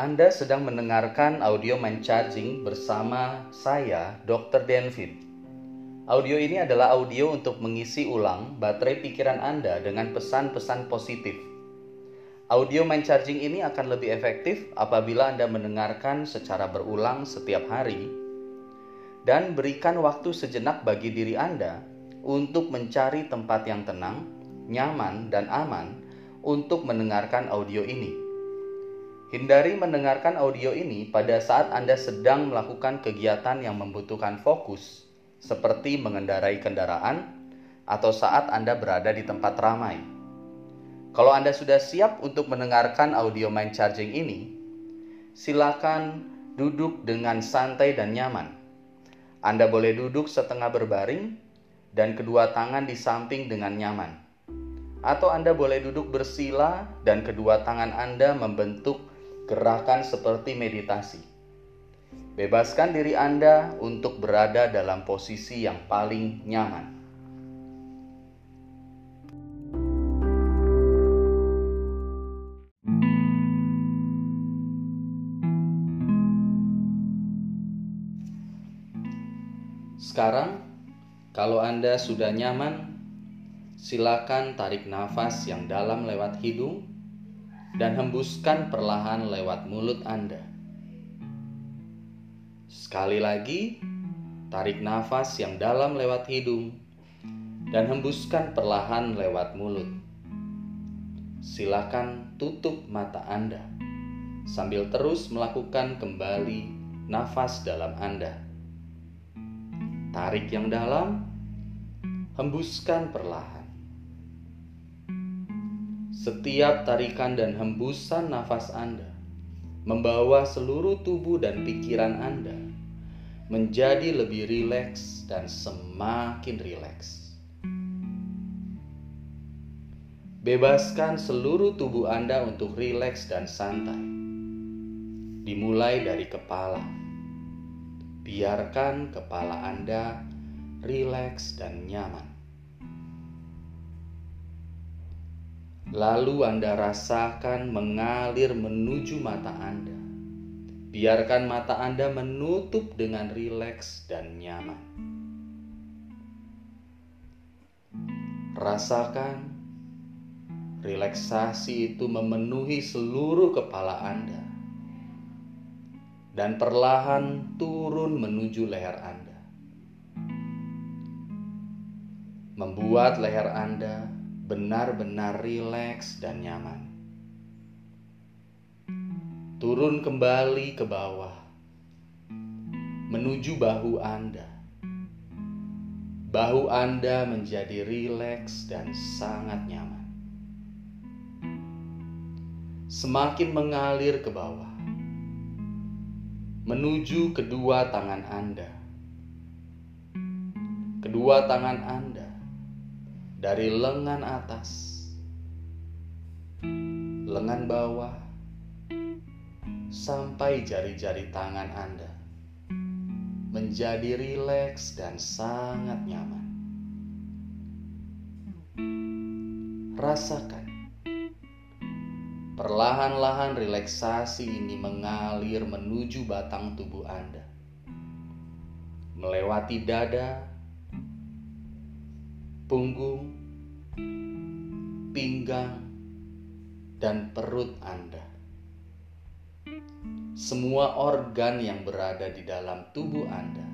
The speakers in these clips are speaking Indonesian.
Anda sedang mendengarkan audio mind charging bersama saya, Dr. Denvin. Audio ini adalah audio untuk mengisi ulang baterai pikiran Anda dengan pesan-pesan positif. Audio mind charging ini akan lebih efektif apabila Anda mendengarkan secara berulang setiap hari dan berikan waktu sejenak bagi diri Anda untuk mencari tempat yang tenang, nyaman, dan aman untuk mendengarkan audio ini. Hindari mendengarkan audio ini pada saat Anda sedang melakukan kegiatan yang membutuhkan fokus, seperti mengendarai kendaraan atau saat Anda berada di tempat ramai. Kalau Anda sudah siap untuk mendengarkan audio mind charging ini, silakan duduk dengan santai dan nyaman. Anda boleh duduk setengah berbaring dan kedua tangan di samping dengan nyaman. Atau Anda boleh duduk bersila dan kedua tangan Anda membentuk gerakan seperti meditasi. Bebaskan diri Anda untuk berada dalam posisi yang paling nyaman. Sekarang, kalau Anda sudah nyaman, silakan tarik nafas yang dalam lewat hidung dan hembuskan perlahan lewat mulut Anda. Sekali lagi, tarik nafas yang dalam lewat hidung dan hembuskan perlahan lewat mulut. Silakan tutup mata Anda sambil terus melakukan kembali nafas dalam Anda. Tarik yang dalam, hembuskan perlahan. Setiap tarikan dan hembusan nafas Anda membawa seluruh tubuh dan pikiran Anda menjadi lebih rileks dan semakin rileks. Bebaskan seluruh tubuh Anda untuk rileks dan santai. Dimulai dari kepala. Biarkan kepala Anda rileks dan nyaman. Lalu Anda rasakan mengalir menuju mata Anda. Biarkan mata Anda menutup dengan rileks dan nyaman. Rasakan relaksasi itu memenuhi seluruh kepala Anda dan perlahan turun menuju leher Anda. Membuat leher Anda benar-benar rileks dan nyaman. Turun kembali ke bawah, menuju bahu Anda. Bahu Anda menjadi rileks dan sangat nyaman. Semakin mengalir ke bawah, menuju kedua tangan Anda. Kedua tangan Anda dari lengan atas, lengan bawah, sampai jari-jari tangan Anda menjadi rileks dan sangat nyaman. Rasakan perlahan-lahan relaksasi ini mengalir menuju batang tubuh Anda, melewati dada punggung, pinggang, dan perut Anda. Semua organ yang berada di dalam tubuh Anda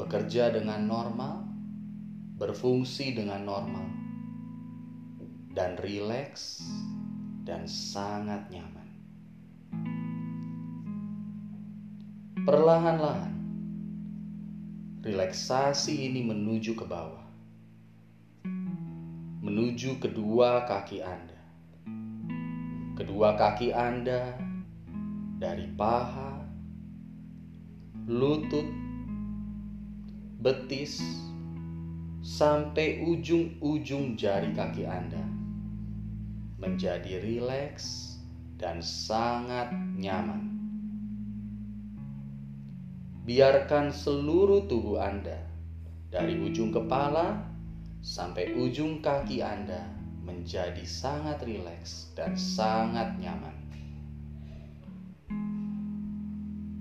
bekerja dengan normal, berfungsi dengan normal, dan rileks dan sangat nyaman. Perlahan-lahan Relaksasi ini menuju ke bawah, menuju kedua kaki Anda. Kedua kaki Anda dari paha, lutut, betis, sampai ujung-ujung jari kaki Anda menjadi rileks dan sangat nyaman biarkan seluruh tubuh Anda, dari ujung kepala sampai ujung kaki Anda, menjadi sangat rileks dan sangat nyaman.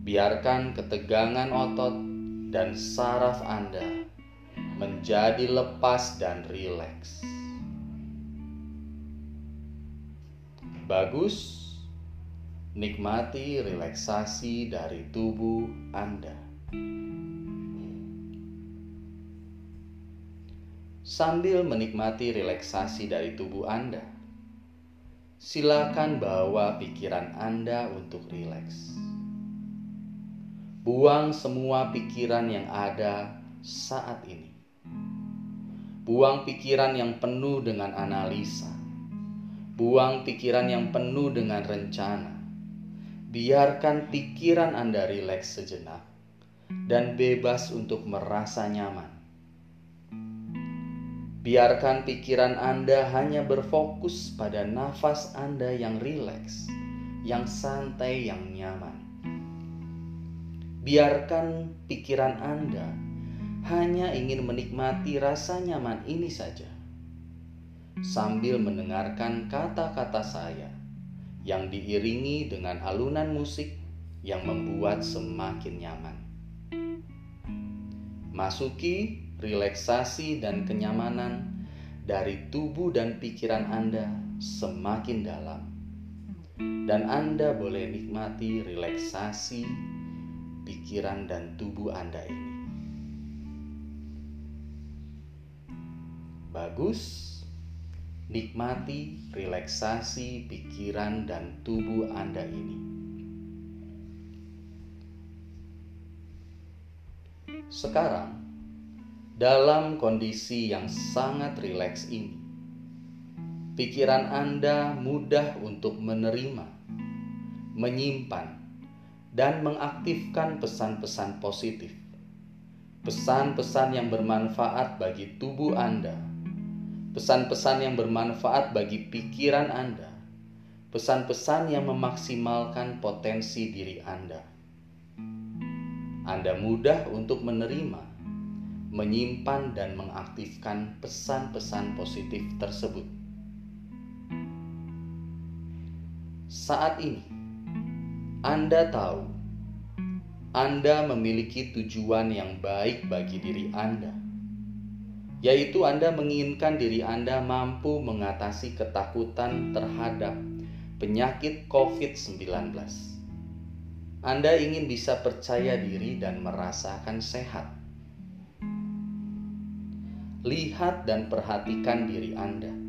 Biarkan ketegangan otot dan saraf Anda menjadi lepas dan rileks. Bagus, nikmati relaksasi dari tubuh Anda. Sambil menikmati relaksasi dari tubuh Anda, silakan bawa pikiran Anda untuk rileks. Buang semua pikiran yang ada saat ini. Buang pikiran yang penuh dengan analisa. Buang pikiran yang penuh dengan rencana. Biarkan pikiran Anda rileks sejenak dan bebas untuk merasa nyaman. Biarkan pikiran Anda hanya berfokus pada nafas Anda yang rileks, yang santai, yang nyaman biarkan pikiran Anda hanya ingin menikmati rasa nyaman ini saja, sambil mendengarkan kata-kata saya yang diiringi dengan alunan musik yang membuat semakin nyaman. Masuki relaksasi dan kenyamanan dari tubuh dan pikiran Anda semakin dalam, dan Anda boleh nikmati relaksasi pikiran dan tubuh Anda ini. Bagus, nikmati relaksasi pikiran dan tubuh Anda ini. Sekarang, dalam kondisi yang sangat rileks ini, pikiran Anda mudah untuk menerima, menyimpan, dan mengaktifkan pesan-pesan positif. Pesan-pesan yang bermanfaat bagi tubuh Anda, pesan-pesan yang bermanfaat bagi pikiran Anda, pesan-pesan yang memaksimalkan potensi diri Anda. Anda mudah untuk menerima, menyimpan, dan mengaktifkan pesan-pesan positif tersebut. Saat ini, anda tahu, Anda memiliki tujuan yang baik bagi diri Anda, yaitu Anda menginginkan diri Anda mampu mengatasi ketakutan terhadap penyakit COVID-19. Anda ingin bisa percaya diri dan merasakan sehat. Lihat dan perhatikan diri Anda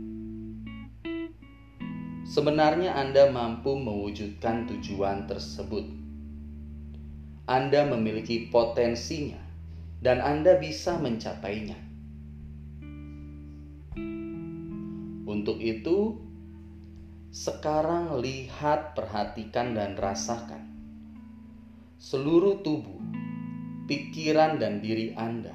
sebenarnya Anda mampu mewujudkan tujuan tersebut. Anda memiliki potensinya, dan Anda bisa mencapainya. Untuk itu, sekarang lihat, perhatikan, dan rasakan seluruh tubuh, pikiran, dan diri Anda.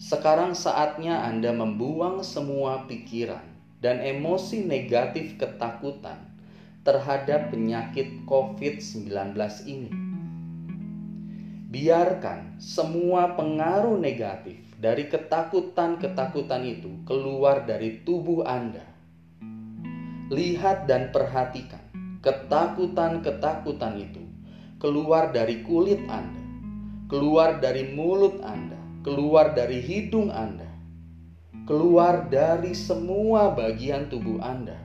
Sekarang saatnya Anda membuang semua pikiran dan emosi negatif ketakutan terhadap penyakit COVID-19 ini. Biarkan semua pengaruh negatif dari ketakutan-ketakutan itu keluar dari tubuh Anda. Lihat dan perhatikan ketakutan-ketakutan itu keluar dari kulit Anda, keluar dari mulut Anda, keluar dari hidung Anda keluar dari semua bagian tubuh Anda.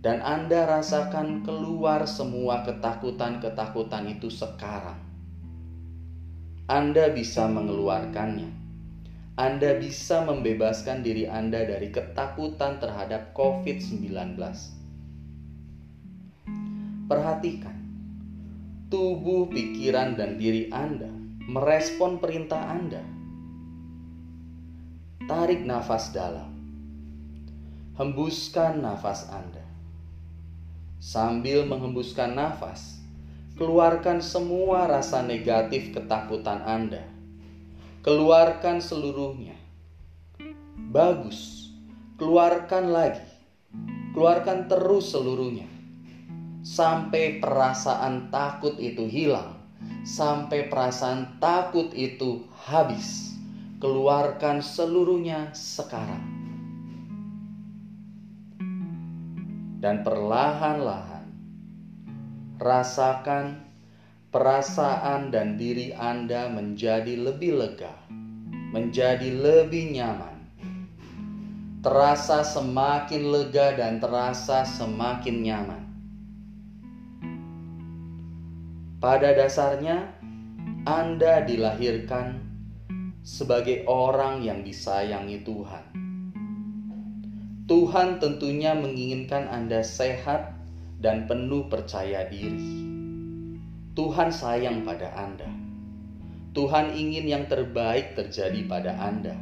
Dan Anda rasakan keluar semua ketakutan-ketakutan itu sekarang. Anda bisa mengeluarkannya. Anda bisa membebaskan diri Anda dari ketakutan terhadap COVID-19. Perhatikan, tubuh, pikiran, dan diri Anda merespon perintah Anda Tarik nafas dalam. Hembuskan nafas Anda. Sambil menghembuskan nafas, keluarkan semua rasa negatif ketakutan Anda. Keluarkan seluruhnya. Bagus. Keluarkan lagi. Keluarkan terus seluruhnya. Sampai perasaan takut itu hilang. Sampai perasaan takut itu habis keluarkan seluruhnya sekarang. Dan perlahan-lahan rasakan perasaan dan diri Anda menjadi lebih lega, menjadi lebih nyaman. Terasa semakin lega dan terasa semakin nyaman. Pada dasarnya, Anda dilahirkan sebagai orang yang disayangi Tuhan. Tuhan tentunya menginginkan Anda sehat dan penuh percaya diri. Tuhan sayang pada Anda. Tuhan ingin yang terbaik terjadi pada Anda.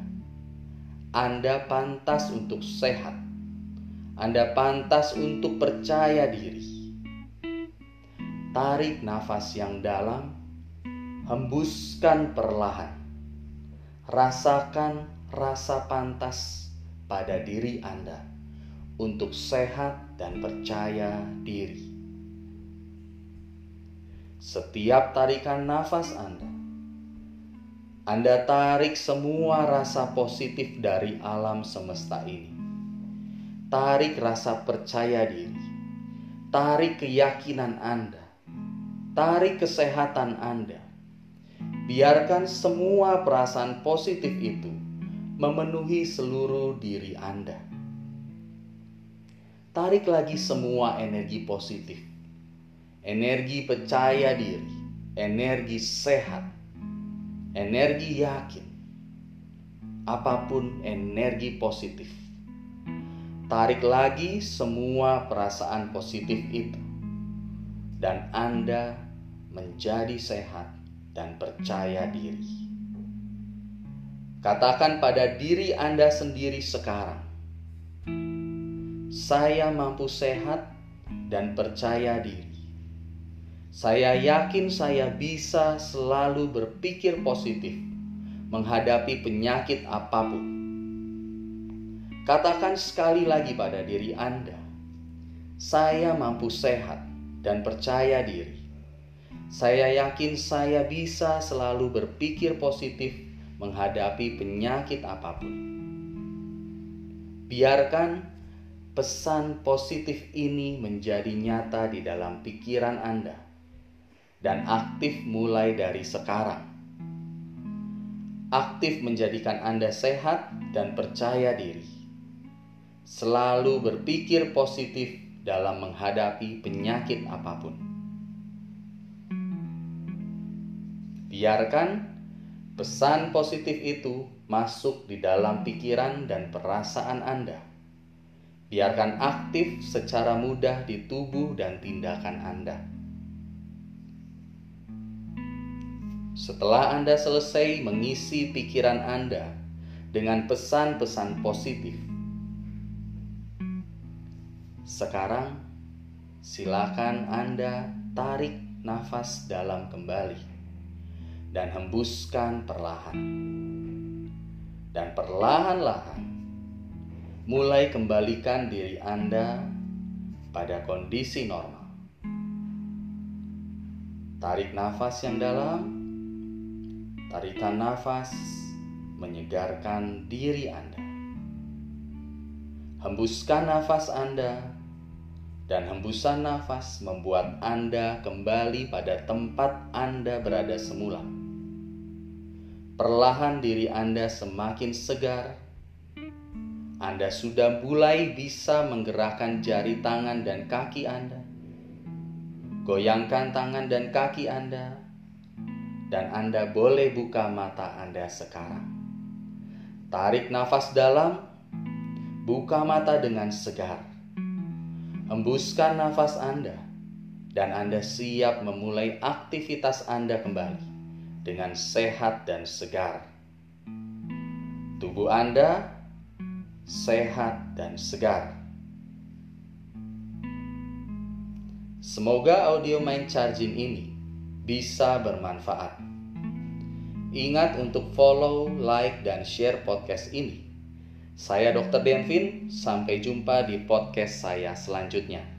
Anda pantas untuk sehat. Anda pantas untuk percaya diri. Tarik nafas yang dalam, hembuskan perlahan. Rasakan rasa pantas pada diri Anda untuk sehat dan percaya diri. Setiap tarikan nafas Anda, Anda tarik semua rasa positif dari alam semesta ini. Tarik rasa percaya diri, tarik keyakinan Anda, tarik kesehatan Anda. Biarkan semua perasaan positif itu memenuhi seluruh diri Anda. Tarik lagi semua energi positif energi percaya diri, energi sehat, energi yakin, apa pun energi positif. Tarik lagi semua perasaan positif itu, dan Anda menjadi sehat dan percaya diri. Katakan pada diri Anda sendiri sekarang, "Saya mampu sehat dan percaya diri." Saya yakin saya bisa selalu berpikir positif menghadapi penyakit apa pun. Katakan sekali lagi pada diri Anda, saya mampu sehat dan percaya diri. Saya yakin saya bisa selalu berpikir positif menghadapi penyakit apa pun. Biarkan pesan positif ini menjadi nyata di dalam pikiran Anda dan aktif mulai dari sekarang. Aktif menjadikan Anda sehat dan percaya diri. Selalu berpikir positif dalam menghadapi penyakit apa pun. Biarkan pesan positif itu masuk di dalam pikiran dan perasaan Anda. Biarkan aktif secara mudah di tubuh dan tindakan Anda Setelah Anda selesai mengisi pikiran Anda dengan pesan-pesan positif, sekarang silakan Anda tarik nafas dalam kembali dan hembuskan perlahan. Dan perlahan-lahan mulai kembalikan diri Anda pada kondisi normal. Tarik nafas yang dalam Tarikan nafas menyegarkan diri Anda. Hembuskan nafas Anda, dan hembusan nafas membuat Anda kembali pada tempat Anda berada semula. Perlahan diri Anda semakin segar. Anda sudah mulai bisa menggerakkan jari tangan dan kaki Anda. Goyangkan tangan dan kaki Anda dan Anda boleh buka mata Anda sekarang. Tarik nafas dalam, buka mata dengan segar. Hembuskan nafas Anda, dan Anda siap memulai aktivitas Anda kembali dengan sehat dan segar. Tubuh Anda sehat dan segar. Semoga audio mind charging ini bisa bermanfaat. Ingat untuk follow, like, dan share podcast ini. Saya Dr. Denvin, sampai jumpa di podcast saya selanjutnya.